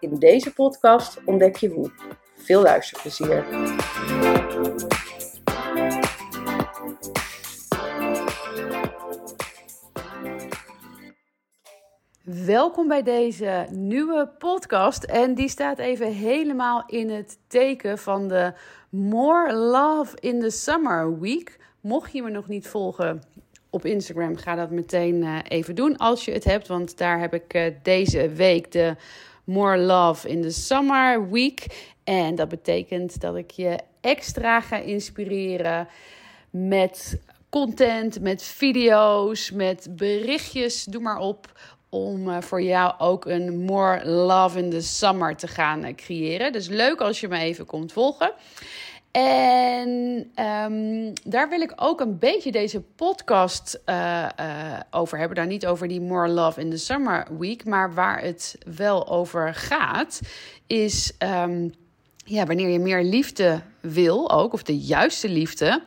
In deze podcast ontdek je hoe. Veel luisterplezier. Welkom bij deze nieuwe podcast. En die staat even helemaal in het teken van de More Love in the Summer Week. Mocht je me nog niet volgen op Instagram, ga dat meteen uh, even doen als je het hebt. Want daar heb ik uh, deze week de More Love in the Summer Week. En dat betekent dat ik je extra ga inspireren met content, met video's, met berichtjes, doe maar op. Om uh, voor jou ook een More Love in the Summer te gaan creëren. Dus leuk als je me even komt volgen. En um, daar wil ik ook een beetje deze podcast uh, uh, over hebben. Daar niet over die More Love in the Summer Week. Maar waar het wel over gaat, is um, ja, wanneer je meer liefde wil, ook, of de juiste liefde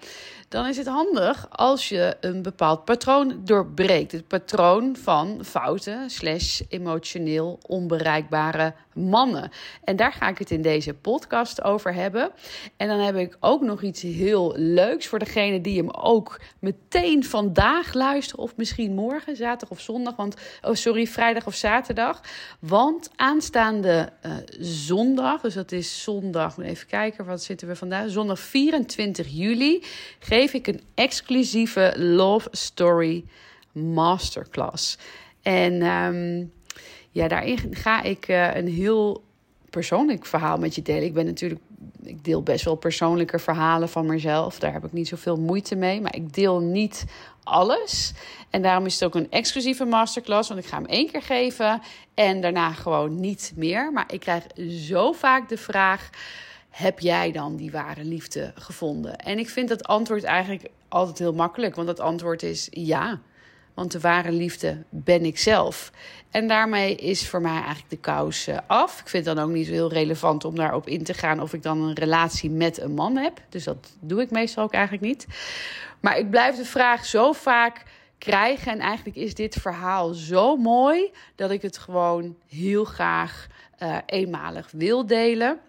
dan is het handig als je een bepaald patroon doorbreekt. Het patroon van fouten slash emotioneel onbereikbare mannen. En daar ga ik het in deze podcast over hebben. En dan heb ik ook nog iets heel leuks voor degene die hem ook meteen vandaag luisteren. Of misschien morgen, zaterdag of zondag. Want, oh sorry, vrijdag of zaterdag. Want aanstaande uh, zondag, dus dat is zondag, even kijken, wat zitten we vandaag? Zondag 24 juli geef ik een exclusieve Love Story Masterclass. En um, ja, daarin ga ik uh, een heel persoonlijk verhaal met je delen. Ik ben natuurlijk, ik deel best wel persoonlijke verhalen van mezelf. Daar heb ik niet zoveel moeite mee. Maar ik deel niet alles. En daarom is het ook een exclusieve masterclass. Want ik ga hem één keer geven en daarna gewoon niet meer. Maar ik krijg zo vaak de vraag heb jij dan die ware liefde gevonden? En ik vind dat antwoord eigenlijk altijd heel makkelijk, want het antwoord is ja. Want de ware liefde ben ik zelf. En daarmee is voor mij eigenlijk de kous eh, af. Ik vind het dan ook niet zo heel relevant om daarop in te gaan of ik dan een relatie met een man heb. Dus dat doe ik meestal ook eigenlijk niet. Maar ik blijf de vraag zo vaak krijgen. En eigenlijk is dit verhaal zo mooi dat ik het gewoon heel graag uh, eenmalig wil delen.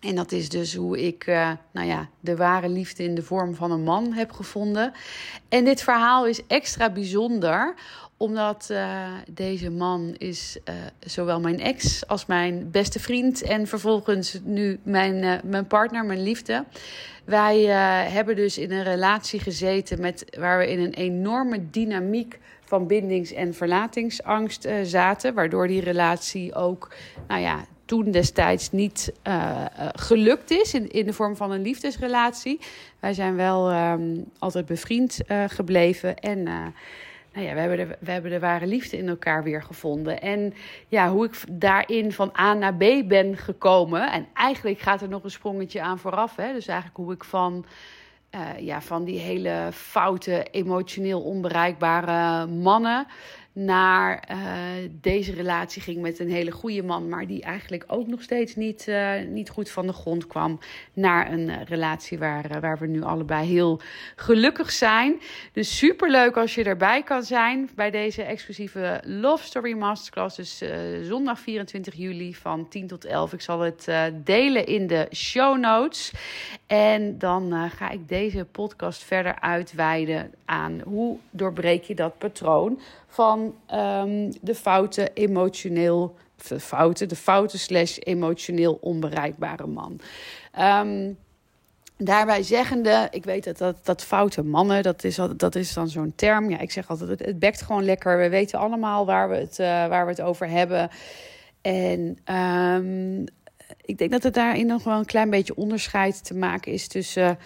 En dat is dus hoe ik uh, nou ja, de ware liefde in de vorm van een man heb gevonden. En dit verhaal is extra bijzonder omdat uh, deze man is uh, zowel mijn ex als mijn beste vriend en vervolgens nu mijn, mijn partner, mijn liefde. Wij hebben dus in een relatie gezeten met, waar we in een enorme dynamiek van bindings- en verlatingsangst zaten. Waardoor die relatie ook, nou ja, toen destijds niet uh, gelukt is in, in de vorm van een liefdesrelatie. Wij zijn wel um, altijd bevriend uh, gebleven en nou ja, we hebben, de, we hebben de ware liefde in elkaar weer gevonden. En ja, hoe ik daarin van A naar B ben gekomen. En eigenlijk gaat er nog een sprongetje aan vooraf. Hè? Dus eigenlijk hoe ik van, ja, van die hele foute, emotioneel onbereikbare mannen naar uh, deze relatie ging met een hele goede man, maar die eigenlijk ook nog steeds niet, uh, niet goed van de grond kwam. Naar een uh, relatie waar, waar we nu allebei heel gelukkig zijn. Dus super leuk als je erbij kan zijn bij deze exclusieve Love Story Masterclass. Dus zondag 24 juli van 10 tot 11. Ik zal het delen in de show notes. En dan ga ik deze podcast verder uitweiden aan hoe doorbreek je dat patroon van um, de foute emotioneel, de fouten, de fouten slash emotioneel onbereikbare man. Um, Daarbij zeggende, ik weet dat, dat, dat foute mannen, dat is, dat is dan zo'n term. Ja, ik zeg altijd, het, het bekt gewoon lekker. We weten allemaal waar we het, uh, waar we het over hebben. En um, ik denk dat het daarin nog wel een klein beetje onderscheid te maken is tussen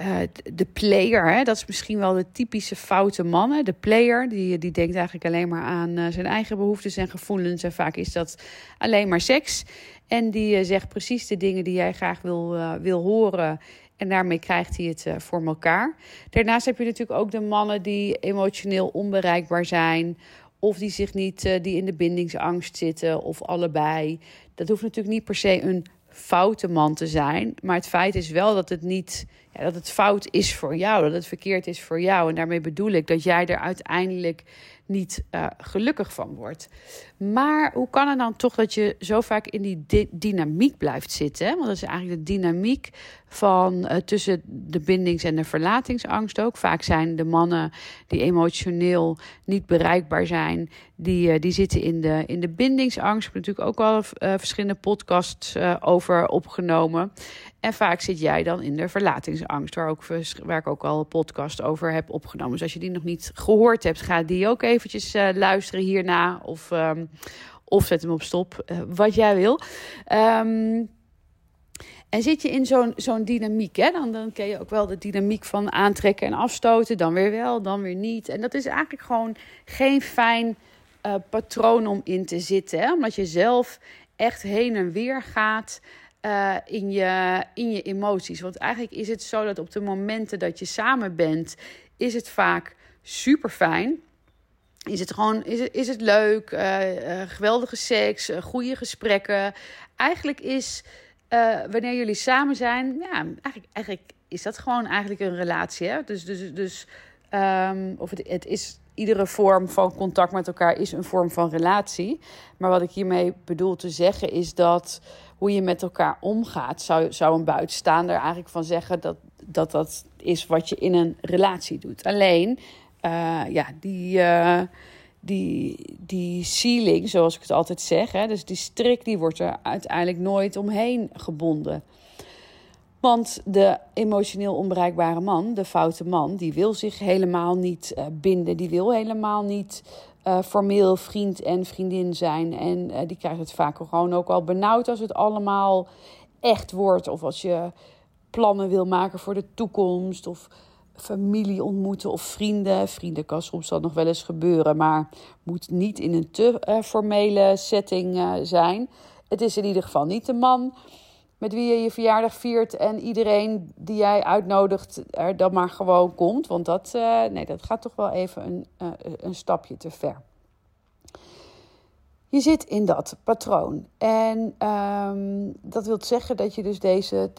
uh, de player. Hè? Dat is misschien wel de typische foute mannen. De player, die, die denkt eigenlijk alleen maar aan uh, zijn eigen behoeftes en gevoelens. En vaak is dat alleen maar seks. En die zegt precies de dingen die jij graag wil, wil horen. En daarmee krijgt hij het voor elkaar. Daarnaast heb je natuurlijk ook de mannen die emotioneel onbereikbaar zijn of die zich niet, die in de bindingsangst zitten, of allebei. Dat hoeft natuurlijk niet per se een foute man te zijn. Maar het feit is wel dat het niet ja, dat het fout is voor jou, dat het verkeerd is voor jou. En daarmee bedoel ik dat jij er uiteindelijk niet uh, gelukkig van wordt. Maar hoe kan het dan toch dat je zo vaak in die di dynamiek blijft zitten? Want dat is eigenlijk de dynamiek van uh, tussen de bindings- en de verlatingsangst ook. Vaak zijn de mannen die emotioneel niet bereikbaar zijn, die, uh, die zitten in de, in de bindingsangst. Ik heb natuurlijk ook al verschillende podcasts over opgenomen. En vaak zit jij dan in de verlatingsangst, waar, ook, ik ook al een podcast over heb opgenomen. Dus als je die nog niet gehoord hebt, ga die ook eventjes uh, luisteren hierna. Of, um, of zet hem op stop, uh, wat jij wil. Um, en zit je in zo'n zo'n dynamiek, hè? Dan, dan ken je ook wel de dynamiek van aantrekken en afstoten. Dan weer wel, dan weer niet. En dat is eigenlijk gewoon geen fijn uh, patroon om in te zitten. Hè? Omdat je zelf echt heen en weer gaat. Uh, in, je, in je emoties. Want eigenlijk is het zo dat op de momenten dat je samen bent, is het vaak super fijn. Is het gewoon is het, is het leuk, uh, uh, geweldige seks, goede gesprekken. Eigenlijk is wanneer jullie samen zijn, ja, eigenlijk, eigenlijk is dat gewoon eigenlijk een relatie. Hè? Dus, dus, dus um, of het, het is iedere vorm van contact met elkaar is een vorm van relatie. Maar wat ik hiermee bedoel te zeggen is dat hoe je met elkaar omgaat, zou, zou een buitenstaander eigenlijk van zeggen dat, dat dat is wat je in een relatie doet. Alleen, uh, ja, die, uh, die, die ceiling, zoals ik het altijd zeg, hè, dus die strik, die wordt er uiteindelijk nooit omheen gebonden. Want de emotioneel onbereikbare man, de foute man, die wil zich helemaal niet uh, binden. Die wil helemaal niet uh, formeel vriend en vriendin zijn. En uh, die krijgt het vaak gewoon ook al benauwd als het allemaal echt wordt. Of als je plannen wil maken voor de toekomst. Of familie ontmoeten of vrienden. Vrienden kan soms dan nog wel eens gebeuren, maar moet niet in een te formele setting zijn. Het is in ieder geval niet de man met wie je je verjaardag viert en iedereen die jij uitnodigt er dan maar gewoon komt. Want dat, uh, nee, dat gaat toch wel even een, uh, een stapje te ver. Je zit in dat patroon. En um, dat wil zeggen dat je dus deze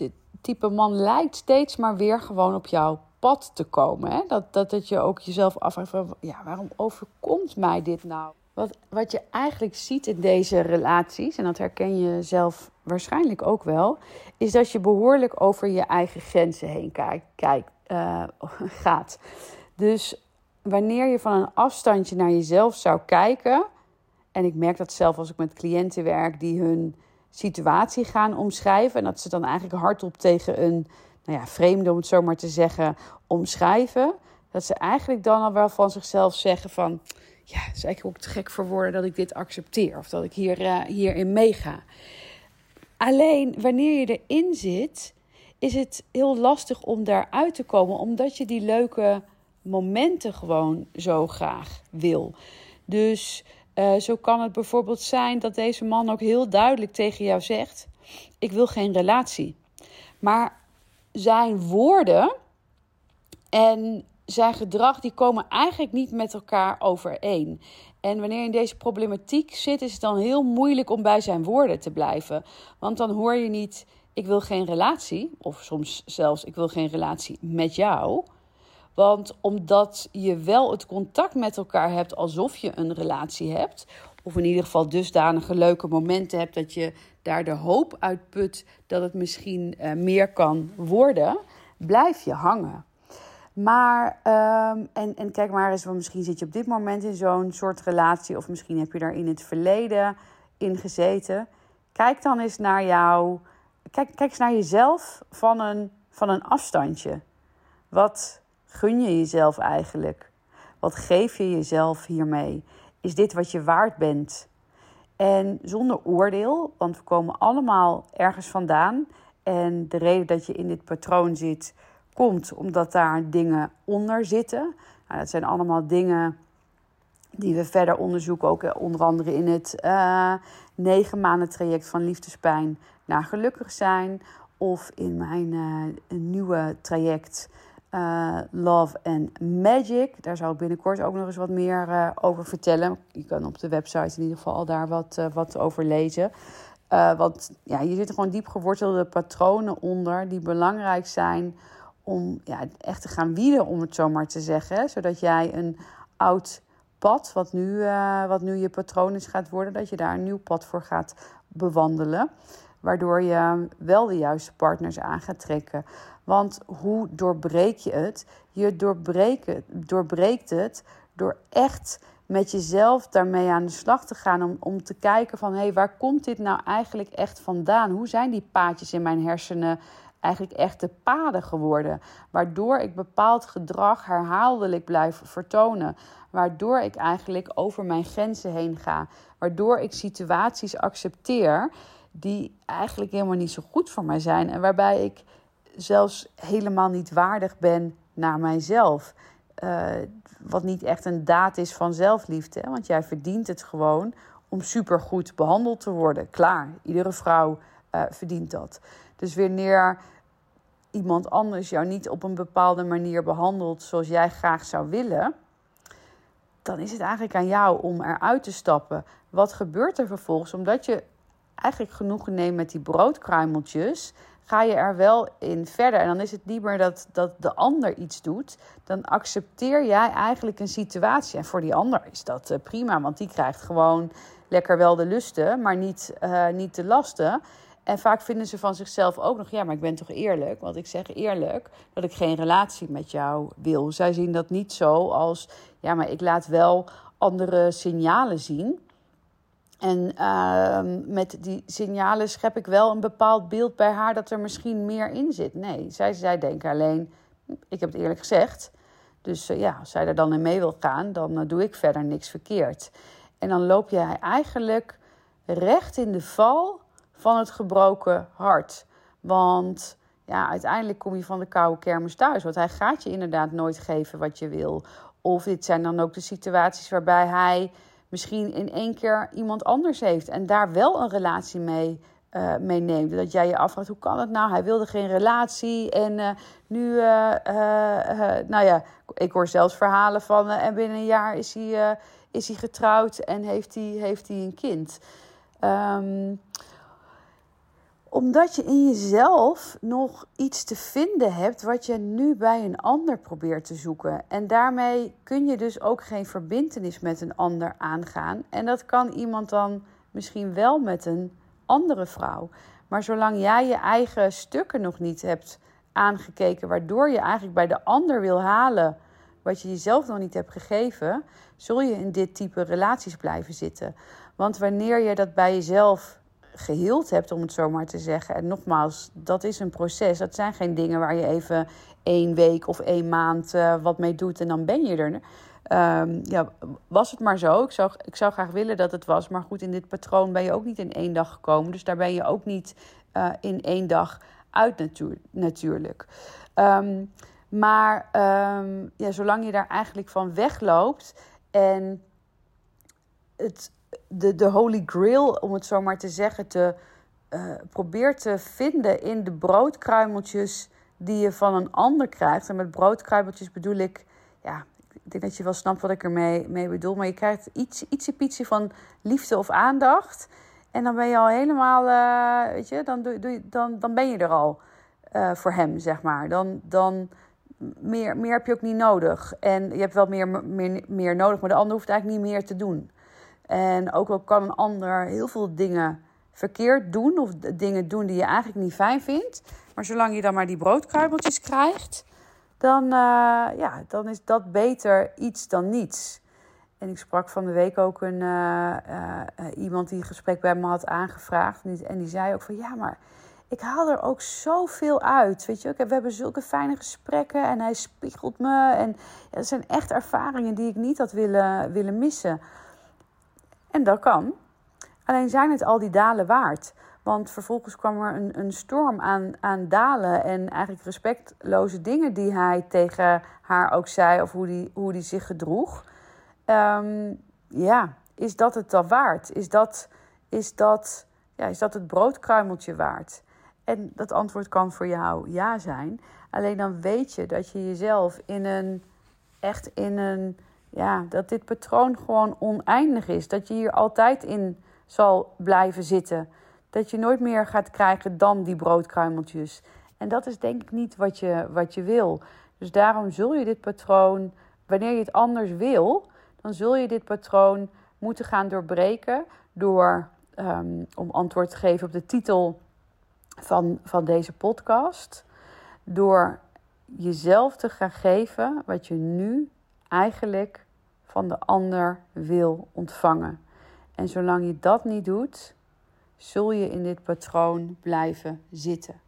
type man lijkt steeds maar weer gewoon op jouw pad te komen. Hè? Dat, dat, dat je ook jezelf afvraagt van, ja, waarom overkomt mij dit nou? Wat, wat je eigenlijk ziet in deze relaties, en dat herken je zelf waarschijnlijk ook wel, is dat je behoorlijk over je eigen grenzen heen kijk, kijk, uh, gaat. Dus wanneer je van een afstandje naar jezelf zou kijken, en ik merk dat zelf als ik met cliënten werk die hun situatie gaan omschrijven, en dat ze dan eigenlijk hardop tegen een nou ja, vreemde, om het zo maar te zeggen, omschrijven, dat ze eigenlijk dan al wel van zichzelf zeggen van ja, is eigenlijk ook te gek voor woorden dat ik dit accepteer of dat ik hier, uh, hierin meega. Alleen wanneer je erin zit, is het heel lastig om daaruit te komen, omdat je die leuke momenten gewoon zo graag wil. Dus uh, zo kan het bijvoorbeeld zijn dat deze man ook heel duidelijk tegen jou zegt: Ik wil geen relatie. Maar zijn woorden en zijn gedrag die komen eigenlijk niet met elkaar overeen. En wanneer je in deze problematiek zit, is het dan heel moeilijk om bij zijn woorden te blijven. Want dan hoor je niet: ik wil geen relatie, of soms zelfs: ik wil geen relatie met jou. Want omdat je wel het contact met elkaar hebt alsof je een relatie hebt, of in ieder geval dusdanige leuke momenten hebt dat je daar de hoop uit put dat het misschien uh, meer kan worden, blijf je hangen. Maar, um, en, en kijk maar eens, misschien zit je op dit moment in zo'n soort relatie, of misschien heb je daar in het verleden in gezeten. Kijk dan eens naar jou, kijk, kijk eens naar jezelf van een, van een afstandje. Wat gun je jezelf eigenlijk? Wat geef je jezelf hiermee? Is dit wat je waard bent? En zonder oordeel, want we komen allemaal ergens vandaan. En de reden dat je in dit patroon zit, komt omdat daar dingen onder zitten. Nou, dat zijn allemaal dingen die we verder onderzoeken, ook eh, onder andere in het uh, maanden traject van liefdespijn naar gelukkig zijn. Of in mijn uh, nieuwe traject Love and Magic. Daar zal ik binnenkort ook nog eens wat meer over vertellen. Je kan op de website in ieder geval al daar wat, wat over lezen. want ja, hier zitten gewoon diep gewortelde patronen onder die belangrijk zijn om ja, echt te gaan wieden, om het zo maar te zeggen. Zodat jij een oud pad, wat nu, wat nu je patroon is gaat worden, dat je daar een nieuw pad voor gaat bewandelen. Waardoor je wel de juiste partners aan gaat trekken. Want hoe doorbreek je het? Je doorbreekt, doorbreekt het door echt met jezelf daarmee aan de slag te gaan. Om, om te kijken van hé, hey, waar komt dit nou eigenlijk echt vandaan? Hoe zijn die paadjes in mijn hersenen eigenlijk echte paden geworden? Waardoor ik bepaald gedrag herhaaldelijk blijf vertonen. Waardoor ik eigenlijk over mijn grenzen heen ga. Waardoor ik situaties accepteer die eigenlijk helemaal niet zo goed voor mij zijn. En waarbij ik zelfs helemaal niet waardig ben naar mijzelf. Uh, wat niet echt een daad is van zelfliefde. Want jij verdient het gewoon om supergoed behandeld te worden. Klaar, iedere vrouw uh, verdient dat. Dus wanneer iemand anders jou niet op een bepaalde manier behandelt zoals jij graag zou willen, dan is het eigenlijk aan jou om eruit te stappen. Wat gebeurt er vervolgens? Omdat je eigenlijk genoegen neemt met die broodkruimeltjes, ga je er wel in verder. En dan is het niet meer dat, dat de ander iets doet. Dan accepteer jij eigenlijk een situatie. En voor die ander is dat uh, prima, want die krijgt gewoon lekker wel de lusten, maar niet, uh, niet de lasten. En vaak vinden ze van zichzelf ook nog, ja, maar ik ben toch eerlijk. Want ik zeg eerlijk dat ik geen relatie met jou wil. Zij zien dat niet zo als, ja, maar ik laat wel andere signalen zien. En uh, met die signalen schep ik wel een bepaald beeld bij haar dat er misschien meer in zit. Nee, zij, zij denken alleen, ik heb het eerlijk gezegd. Dus uh, ja, als zij er dan in mee wil gaan, dan uh, doe ik verder niks verkeerd. En dan loop jij eigenlijk recht in de val van het gebroken hart. Want ja, uiteindelijk kom je van de koude kermis thuis. Want hij gaat je inderdaad nooit geven wat je wil. Of dit zijn dan ook de situaties waarbij hij misschien in één keer iemand anders heeft en daar wel een relatie mee, uh, neemt. Dat jij je afvraagt, hoe kan het nou? Hij wilde geen relatie en uh, nu, uh, nou ja, ik hoor zelfs verhalen van en binnen een jaar is hij, is hij getrouwd en heeft hij, heeft hij een kind. Um, omdat je in jezelf nog iets te vinden hebt wat je nu bij een ander probeert te zoeken. En daarmee kun je dus ook geen verbindenis met een ander aangaan. En dat kan iemand dan misschien wel met een andere vrouw. Maar zolang jij je eigen stukken nog niet hebt aangekeken, waardoor je eigenlijk bij de ander wil halen wat je jezelf nog niet hebt gegeven, zul je in dit type relaties blijven zitten. Want wanneer je dat bij jezelf geheeld hebt, om het zo maar te zeggen. En nogmaals, dat is een proces. Dat zijn geen dingen waar je even één week of één maand uh, wat mee doet en dan ben je er. Um, ja, was het maar zo. Ik zou, ik zou graag willen dat het was. Maar goed, in dit patroon ben je ook niet in één dag gekomen. Dus daar ben je ook niet uh, in één dag uit natuur, natuurlijk. Um, maar um, ja, zolang je daar eigenlijk van wegloopt en het de, de holy grail, om het zo maar te zeggen, te uh, probeert te vinden in de broodkruimeltjes die je van een ander krijgt. En met broodkruimeltjes bedoel ik, ja, ik denk dat je wel snapt wat ik ermee mee bedoel. Maar je krijgt iets, ietsje van liefde of aandacht. En dan ben je al helemaal, uh, weet je, dan, doe, doe, dan, dan ben je er al uh, voor hem, zeg maar. Dan, dan meer, meer heb je ook niet nodig. En je hebt wel meer, meer, meer nodig, maar de ander hoeft eigenlijk niet meer te doen. En ook al kan een ander heel veel dingen verkeerd doen of dingen doen die je eigenlijk niet fijn vindt. Maar zolang je dan maar die broodkruimeltjes krijgt, dan, uh, ja, dan is dat beter iets dan niets. En ik sprak van de week ook een, uh, uh, iemand die een gesprek bij me had aangevraagd. En die, zei ook van ja, maar ik haal er ook zoveel uit. Weet je, we hebben zulke fijne gesprekken en hij spiegelt me. En dat zijn echt ervaringen die ik niet had willen, willen missen. En dat kan. Alleen zijn het al die dalen waard? Want vervolgens kwam er een, een storm aan, aan dalen en eigenlijk respectloze dingen die hij tegen haar ook zei of hoe die, hoe die zich gedroeg. Ehm, ja, is dat het dan waard? Is dat, is, dat, ja, is dat het broodkruimeltje waard? En dat antwoord kan voor jou ja zijn. Alleen dan weet je dat je jezelf in een, echt in een, ja, dat dit patroon gewoon oneindig is. Dat je hier altijd in zal blijven zitten. Dat je nooit meer gaat krijgen dan die broodkruimeltjes. En dat is denk ik niet wat je, wat je wil. Dus daarom zul je dit patroon, wanneer je het anders wil, dan zul je dit patroon moeten gaan doorbreken door, um, om antwoord te geven op de titel van, van deze podcast, door jezelf te gaan geven wat je nu eigenlijk van de ander wil ontvangen. En zolang je dat niet doet, zul je in dit patroon blijven zitten.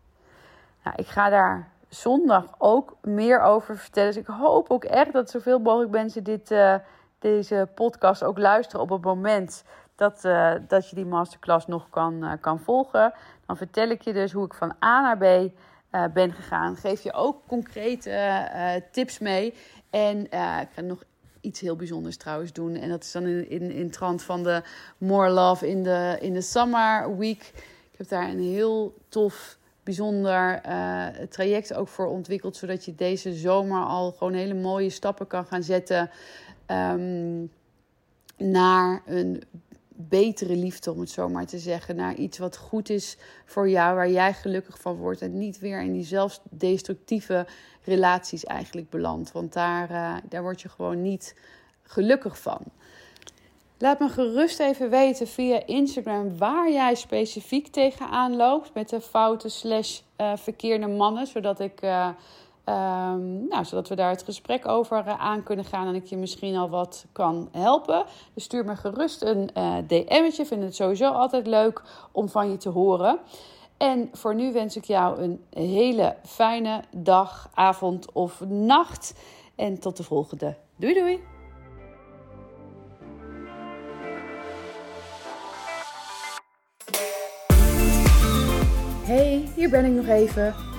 Nou, ik ga daar zondag ook meer over vertellen. Dus ik hoop ook echt dat zoveel mogelijk mensen dit, uh, deze podcast ook luisteren op het moment dat, uh, dat je die masterclass nog kan, uh, kan volgen. Dan vertel ik je dus hoe ik van A naar B ben gegaan. Geef je ook concrete tips mee. En ik ga nog iets heel bijzonders trouwens doen. En dat is dan in, in, in trant van de More Love in de, in de Summer Week. Ik heb daar een heel tof, bijzonder uh, traject ook voor ontwikkeld. Zodat je deze zomer al gewoon hele mooie stappen kan gaan zetten. Um, naar een betere liefde, om het zo maar te zeggen. Naar iets wat goed is voor jou, waar jij gelukkig van wordt. En niet weer in die zelfdestructieve relaties eigenlijk belandt. Want daar, uh, daar word je gewoon niet gelukkig van. Laat me gerust even weten via Instagram waar jij specifiek tegenaan loopt met de foute slash uh, verkeerde mannen. Zodat ik... Uh, Um, nou, zodat we daar het gesprek over uh, aan kunnen gaan en ik je misschien al wat kan helpen. Dus stuur me gerust een uh, DM'tje. Vind het sowieso altijd leuk om van je te horen. En voor nu wens ik jou een hele fijne dag, avond of nacht. En tot de volgende. Doei doei! Hey, hier ben ik nog even.